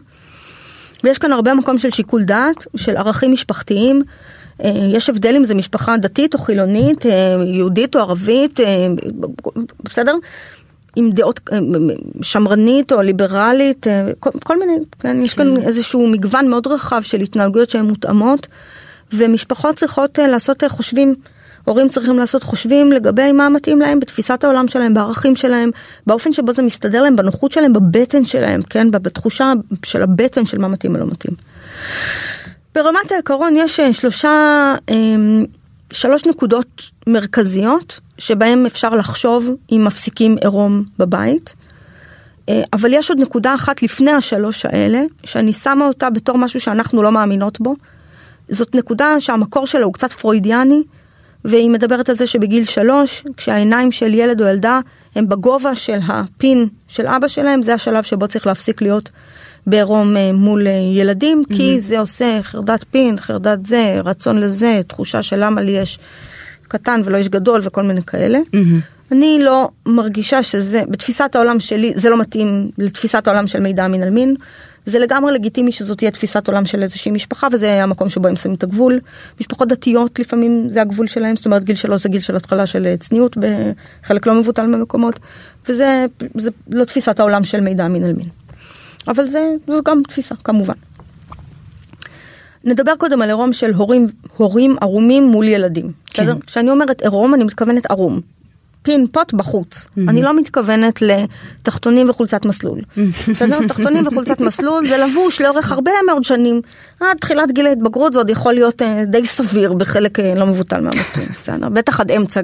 ויש כאן הרבה מקום של שיקול דעת, של ערכים משפחתיים. אה, יש הבדל אם זה משפחה דתית או חילונית, אה, יהודית או ערבית, אה, בסדר? עם דעות שמרנית או ליברלית, כל, כל מיני, כן, יש כאן איזשהו מגוון מאוד רחב של התנהגויות שהן מותאמות, ומשפחות צריכות לעשות חושבים. הורים צריכים לעשות חושבים לגבי מה מתאים להם בתפיסת העולם שלהם, בערכים שלהם, באופן שבו זה מסתדר להם, בנוחות שלהם, בבטן שלהם, כן, בתחושה של הבטן של מה מתאים ולא מתאים. ברמת העיקרון יש אה, שלושה, אה, שלוש נקודות מרכזיות שבהם אפשר לחשוב אם מפסיקים עירום בבית. אה, אבל יש עוד נקודה אחת לפני השלוש האלה, שאני שמה אותה בתור משהו שאנחנו לא מאמינות בו. זאת נקודה שהמקור שלה הוא קצת פרוידיאני, והיא מדברת על זה שבגיל שלוש, כשהעיניים של ילד או ילדה הם בגובה של הפין של אבא שלהם, זה השלב שבו צריך להפסיק להיות בעירום אה, מול אה, ילדים, mm-hmm. כי זה עושה חרדת פין, חרדת זה, רצון לזה, תחושה של למה לי יש קטן ולא יש גדול וכל מיני כאלה. Mm-hmm. אני לא מרגישה שזה, בתפיסת העולם שלי, זה לא מתאים לתפיסת העולם של מידע מין על מין. זה לגמרי לגיטימי שזאת תהיה תפיסת עולם של איזושהי משפחה וזה המקום שבו הם שמים את הגבול. משפחות דתיות לפעמים זה הגבול שלהם, זאת אומרת גיל שלוש זה גיל של התחלה של אה, צניעות בחלק לא מבוטל מהמקומות, וזה זה לא תפיסת העולם של מידע מין על מין. אבל זה, זו גם תפיסה כמובן. נדבר קודם על עירום של הורים, הורים ערומים מול ילדים. כן. בסדר? כשאני אומרת עירום אני מתכוונת ערום. פין פוט בחוץ. Mm-hmm. אני לא מתכוונת לתחתונים וחולצת מסלול. בסדר? תחתונים וחולצת מסלול זה לבוש לאורך הרבה מאוד שנים. עד תחילת גיל ההתבגרות זה עוד יכול להיות אה, די סביר בחלק אה, לא מבוטל מהמתון. בסדר? בטח עד אמצע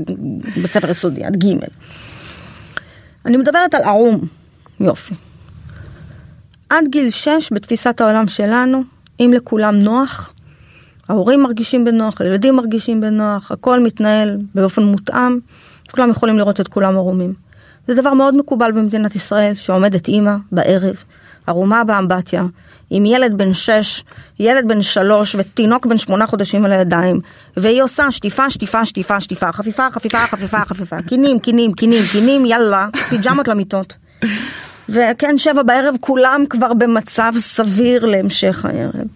בית ספר יסודי, עד ג'. אני מדברת על ערום. יופי. עד גיל 6 בתפיסת העולם שלנו, אם לכולם נוח, ההורים מרגישים בנוח, הילדים מרגישים בנוח, הכל מתנהל באופן מותאם, כולם יכולים לראות את כולם ערומים. זה דבר מאוד מקובל במדינת ישראל, שעומדת אימא בערב, ערומה באמבטיה, עם ילד בן 6, ילד בן 3 ותינוק בן 8 חודשים על הידיים, והיא עושה שטיפה, שטיפה, שטיפה, שטיפה, חפיפה, חפיפה, חפיפה, חפיפה, קינים, קינים, קינים, קינים, יאללה, פיג'מות למיטות. וכן, שבע בערב כולם כבר במצב סביר להמשך הערב.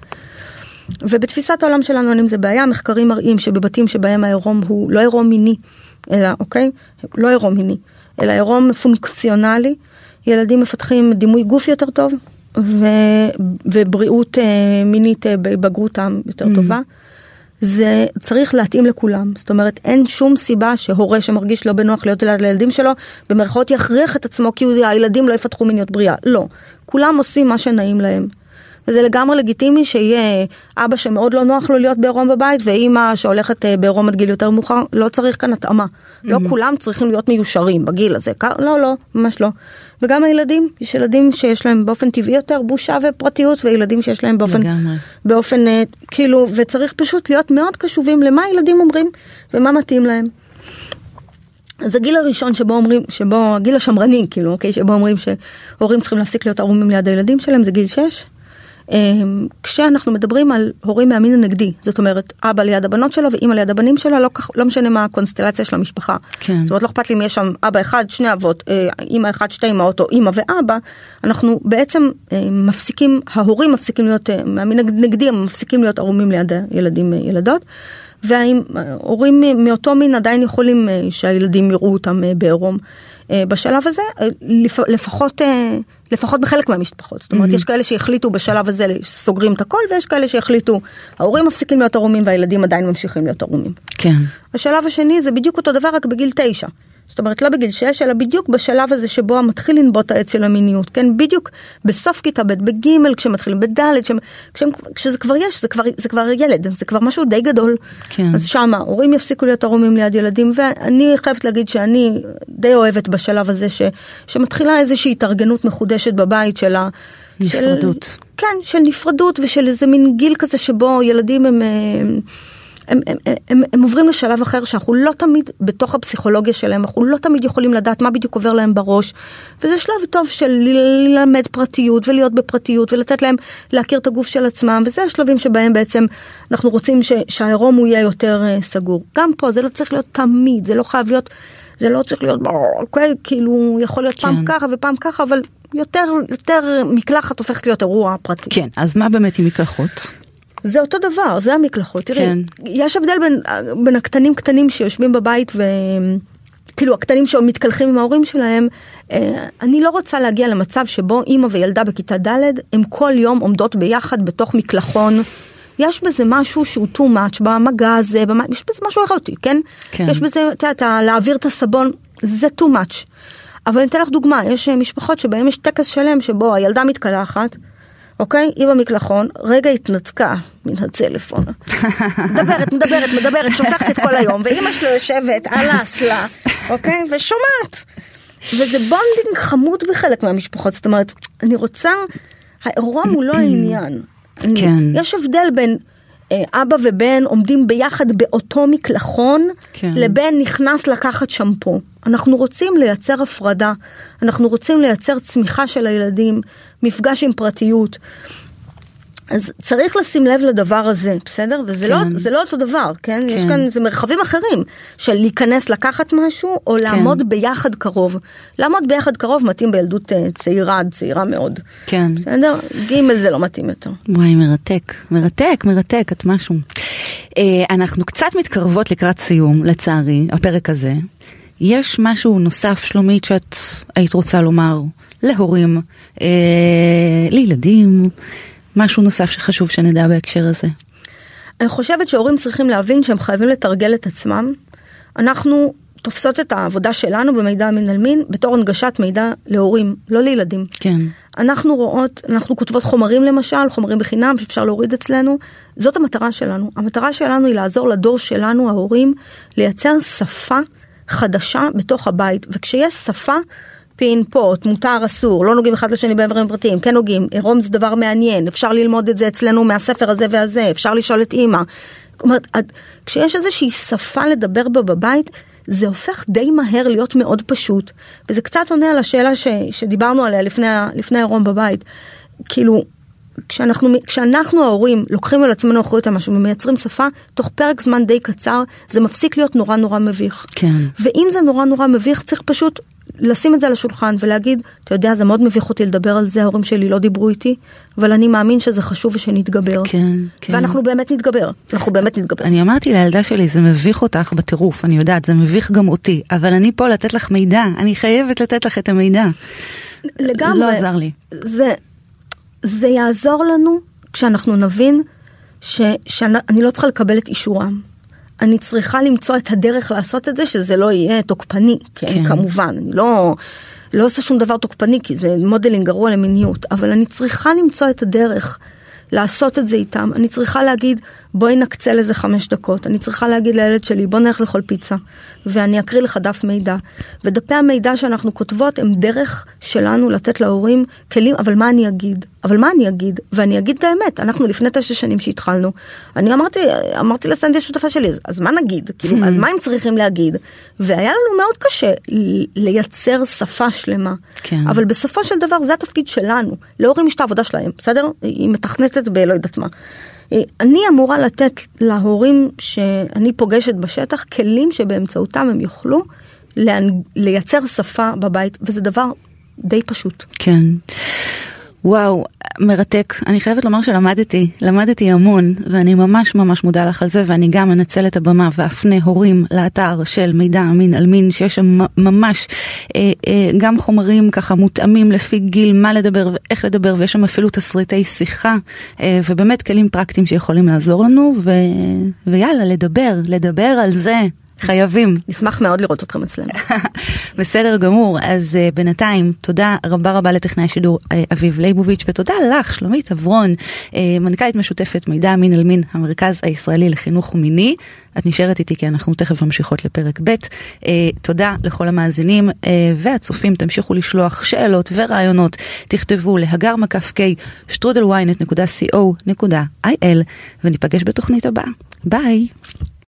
ובתפיסת העולם שלנו אין עם זה בעיה, מחקרים מראים שבבתים שבהם העירום הוא לא עירום מיני, אלא, אוקיי? לא עירום מיני, אלא עירום פונקציונלי. ילדים מפתחים דימוי גוף יותר טוב, ו, ובריאות אה, מינית אה, בבגרותם יותר mm. טובה. זה צריך להתאים לכולם, זאת אומרת אין שום סיבה שהורה שמרגיש לא בנוח להיות ליד לילדים שלו, במרכאות יכריח את עצמו כי הילדים לא יפתחו מיניות בריאה, לא, כולם עושים מה שנעים להם. וזה לגמרי לגיטימי שיהיה אבא שמאוד לא נוח לו להיות בעירום בבית ואימא שהולכת אה, בעירום עד גיל יותר מאוחר, לא צריך כאן התאמה. לא mm-hmm. לא כולם צריכים להיות מיושרים בגיל הזה, לא, לא, ממש לא. וגם הילדים, יש ילדים שיש להם באופן טבעי יותר בושה ופרטיות, וילדים שיש להם באופן, לגמרי. באופן, אה, כאילו, וצריך פשוט להיות מאוד קשובים למה הילדים אומרים ומה מתאים להם. אז הגיל הראשון שבו אומרים, שבו, הגיל השמרני, כאילו, אוקיי, שבו אומרים שהורים צריכים להפסיק להיות ערומים ליד הילדים שלהם, זה גיל 6. אמ, כשאנחנו מדברים על הורים מהמין הנגדי, זאת אומרת אבא ליד הבנות שלו ואימא ליד הבנים שלה, לא, לא משנה מה הקונסטלציה של המשפחה. כן. זאת אומרת לא אכפת לי אם יש שם אבא אחד, שני אבות, אה, אימא אחד, שתי אמהות או אימא ואבא, אנחנו בעצם אה, מפסיקים, ההורים מפסיקים להיות, אה, מהמין הנגדי הם מפסיקים להיות ערומים ליד ילדים ילדות. וההורים מאותו מין עדיין יכולים שהילדים יראו אותם בעירום. אה, בשלב הזה, אה, לפחות, אה, לפחות בחלק מהמשפחות. זאת אומרת, mm-hmm. יש כאלה שהחליטו בשלב הזה סוגרים את הכל, ויש כאלה שהחליטו, ההורים מפסיקים להיות ערומים והילדים עדיין ממשיכים להיות ערומים. כן. השלב השני זה בדיוק אותו דבר, רק בגיל תשע. זאת אומרת לא בגיל 6 אלא בדיוק בשלב הזה שבו מתחיל לנבוט העץ של המיניות כן בדיוק בסוף כיתה ב' בג' כשמתחילים בד' כשהם, כשזה כבר יש זה כבר זה כבר ילד זה כבר משהו די גדול כן. אז שמה הורים יפסיקו להיות ערומים ליד ילדים ואני חייבת להגיד שאני די אוהבת בשלב הזה ש, שמתחילה איזושהי התארגנות מחודשת בבית של ה... נפרדות. של, כן של נפרדות ושל איזה מין גיל כזה שבו ילדים הם. הם הם, הם, הם, הם עוברים לשלב אחר שאנחנו לא תמיד בתוך הפסיכולוגיה שלהם, אנחנו לא תמיד יכולים לדעת מה בדיוק עובר להם בראש. וזה שלב טוב של ללמד פרטיות ולהיות בפרטיות ולתת להם להכיר את הגוף של עצמם, וזה השלבים שבהם בעצם אנחנו רוצים ש, שהעירום הוא יהיה יותר uh, סגור. גם פה זה לא צריך להיות תמיד, זה לא חייב להיות, זה לא צריך להיות, אוקיי, כאילו יכול להיות כן. פעם ככה ופעם ככה, אבל יותר, יותר מקלחת הופכת להיות אירוע פרטי. כן, אז מה באמת עם מקלחות? זה אותו דבר, זה המקלחות. תראי, כן. יש הבדל בין, בין הקטנים קטנים שיושבים בבית ו... כאילו הקטנים שמתקלחים עם ההורים שלהם, אה, אני לא רוצה להגיע למצב שבו אימא וילדה בכיתה ד' הם כל יום עומדות ביחד בתוך מקלחון. יש בזה משהו שהוא too much במגע הזה, במ... יש בזה משהו אירוטי, כן? כן. יש בזה, את יודעת, להעביר את הסבון, זה too much. אבל אני אתן לך דוגמה, יש משפחות שבהם יש טקס שלם שבו הילדה מתקלחת, אוקיי? היא במקלחון, רגע התנתקה מן הטלפון. מדברת, מדברת, מדברת, שופכת את כל היום, ואימא שלו יושבת על האסלה, אוקיי? ושומעת. וזה bonding חמוד בחלק מהמשפחות, זאת אומרת, אני רוצה, האירוע הוא לא העניין. כן. יש הבדל בין אה, אבא ובן עומדים ביחד באותו מקלחון, כן. לבן נכנס לקחת שמפו. אנחנו רוצים לייצר הפרדה, אנחנו רוצים לייצר צמיחה של הילדים, מפגש עם פרטיות. אז צריך לשים לב לדבר הזה, בסדר? וזה לא- כן. לא, זה לא אותו דבר, כן? כן? יש כאן, זה מרחבים אחרים של להיכנס לקחת משהו, או כן. לעמוד ביחד קרוב. לעמוד ביחד קרוב מתאים בילדות אה, צעירה עד צעירה מאוד. כן. בסדר? ג' זה לא מתאים יותר. וואי, מרתק, מרתק, מרתק, את משהו. אה, אנחנו קצת מתקרבות לקראת סיום, לצערי, הפרק הזה. יש משהו נוסף, שלומית, שאת היית רוצה לומר להורים, אה, לילדים? משהו נוסף שחשוב שנדע בהקשר הזה. אני חושבת שהורים צריכים להבין שהם חייבים לתרגל את עצמם. אנחנו תופסות את העבודה שלנו במידע מין על מין בתור הנגשת מידע להורים, לא לילדים. כן. אנחנו רואות, אנחנו כותבות חומרים למשל, חומרים בחינם שאפשר להוריד אצלנו, זאת המטרה שלנו. המטרה שלנו היא לעזור לדור שלנו, ההורים, לייצר שפה חדשה בתוך הבית, וכשיש שפה פין פוט, מותר אסור, לא נוגעים אחד לשני באיברים פרטיים, כן נוגעים, עירום זה דבר מעניין, אפשר ללמוד את זה אצלנו מהספר הזה והזה, אפשר לשאול את אימא. אומרת, כשיש איזושהי שפה לדבר בה בבית, זה הופך די מהר להיות מאוד פשוט, וזה קצת עונה על השאלה ש, שדיברנו עליה לפני, העירום בבית. כאילו, כשאנחנו, כשאנחנו ההורים לוקחים על עצמנו אחריות על משהו ומייצרים שפה, תוך פרק זמן די קצר, זה מפסיק להיות נורא נורא מביך. כן. ואם זה נורא נורא מביך, צריך פשוט לשים את זה על השולחן ולהגיד, אתה יודע, זה מאוד מביך אותי לדבר על זה, ההורים שלי לא דיברו איתי, אבל אני מאמין שזה חשוב ושנתגבר. כן, כן. ואנחנו באמת נתגבר, אנחנו באמת נתגבר. אני אמרתי לילדה שלי, זה מביך אותך בטירוף, אני יודעת, זה מביך גם אותי, אבל אני פה לתת לך מידע, אני חייבת לתת לך את המידע. לגמרי. לא עזר לי. זה, זה יעזור לנו כשאנחנו נבין ש, שאני לא צריכה לקבל את אישורם. אני צריכה למצוא את הדרך לעשות את זה, שזה לא יהיה תוקפני, כן, כן. כמובן, אני לא, לא עושה שום דבר תוקפני, כי זה modeling גרוע למיניות, אבל אני צריכה למצוא את הדרך לעשות את זה איתם. אני צריכה להגיד, בואי נקצה לזה חמש דקות. אני צריכה להגיד לילד שלי, בוא נלך לאכול פיצה, ואני אקריא לך דף מידע. ודפי המידע שאנחנו כותבות הם דרך שלנו לתת להורים כלים, אבל מה אני אגיד? אבל מה אני אגיד? ואני אגיד את האמת, אנחנו לפני תשע שנים שהתחלנו, אני אמרתי, אמרתי לסנדי השותפה שלי, אז מה נגיד? כאילו, אז מה הם צריכים להגיד? והיה לנו מאוד קשה לייצר שפה שלמה. כן. אבל בסופו של דבר זה התפקיד שלנו. להורים יש את העבודה שלהם, בסדר? היא מתכנתת בלא יודעת מה. אני אמורה לתת להורים שאני פוגשת בשטח כלים שבאמצעותם הם יוכלו לייצר שפה בבית, וזה דבר די פשוט. כן. וואו, מרתק. אני חייבת לומר שלמדתי, למדתי המון, ואני ממש ממש מודה לך על זה, ואני גם אנצל את הבמה ואפנה הורים לאתר של מידע אמין על מין, שיש שם ממש אה, אה, גם חומרים ככה מותאמים לפי גיל, מה לדבר ואיך לדבר, ויש שם אפילו תסריטי שיחה, אה, ובאמת כלים פרקטיים שיכולים לעזור לנו, ו, ויאללה, לדבר, לדבר על זה. חייבים. נשמח מאוד לראות אתכם אצלנו. בסדר גמור, אז uh, בינתיים תודה רבה רבה לטכנאי שידור uh, אביב ליבוביץ' ותודה לך שלומית אברון, uh, מנכ"לית משותפת מידע מין על מין המרכז הישראלי לחינוך מיני. את נשארת איתי כי אנחנו תכף ממשיכות לפרק ב'. Uh, תודה לכל המאזינים uh, והצופים, תמשיכו לשלוח שאלות ורעיונות, תכתבו להגר מקף k שטרודלוויינט.co.il וניפגש בתוכנית הבאה. ביי.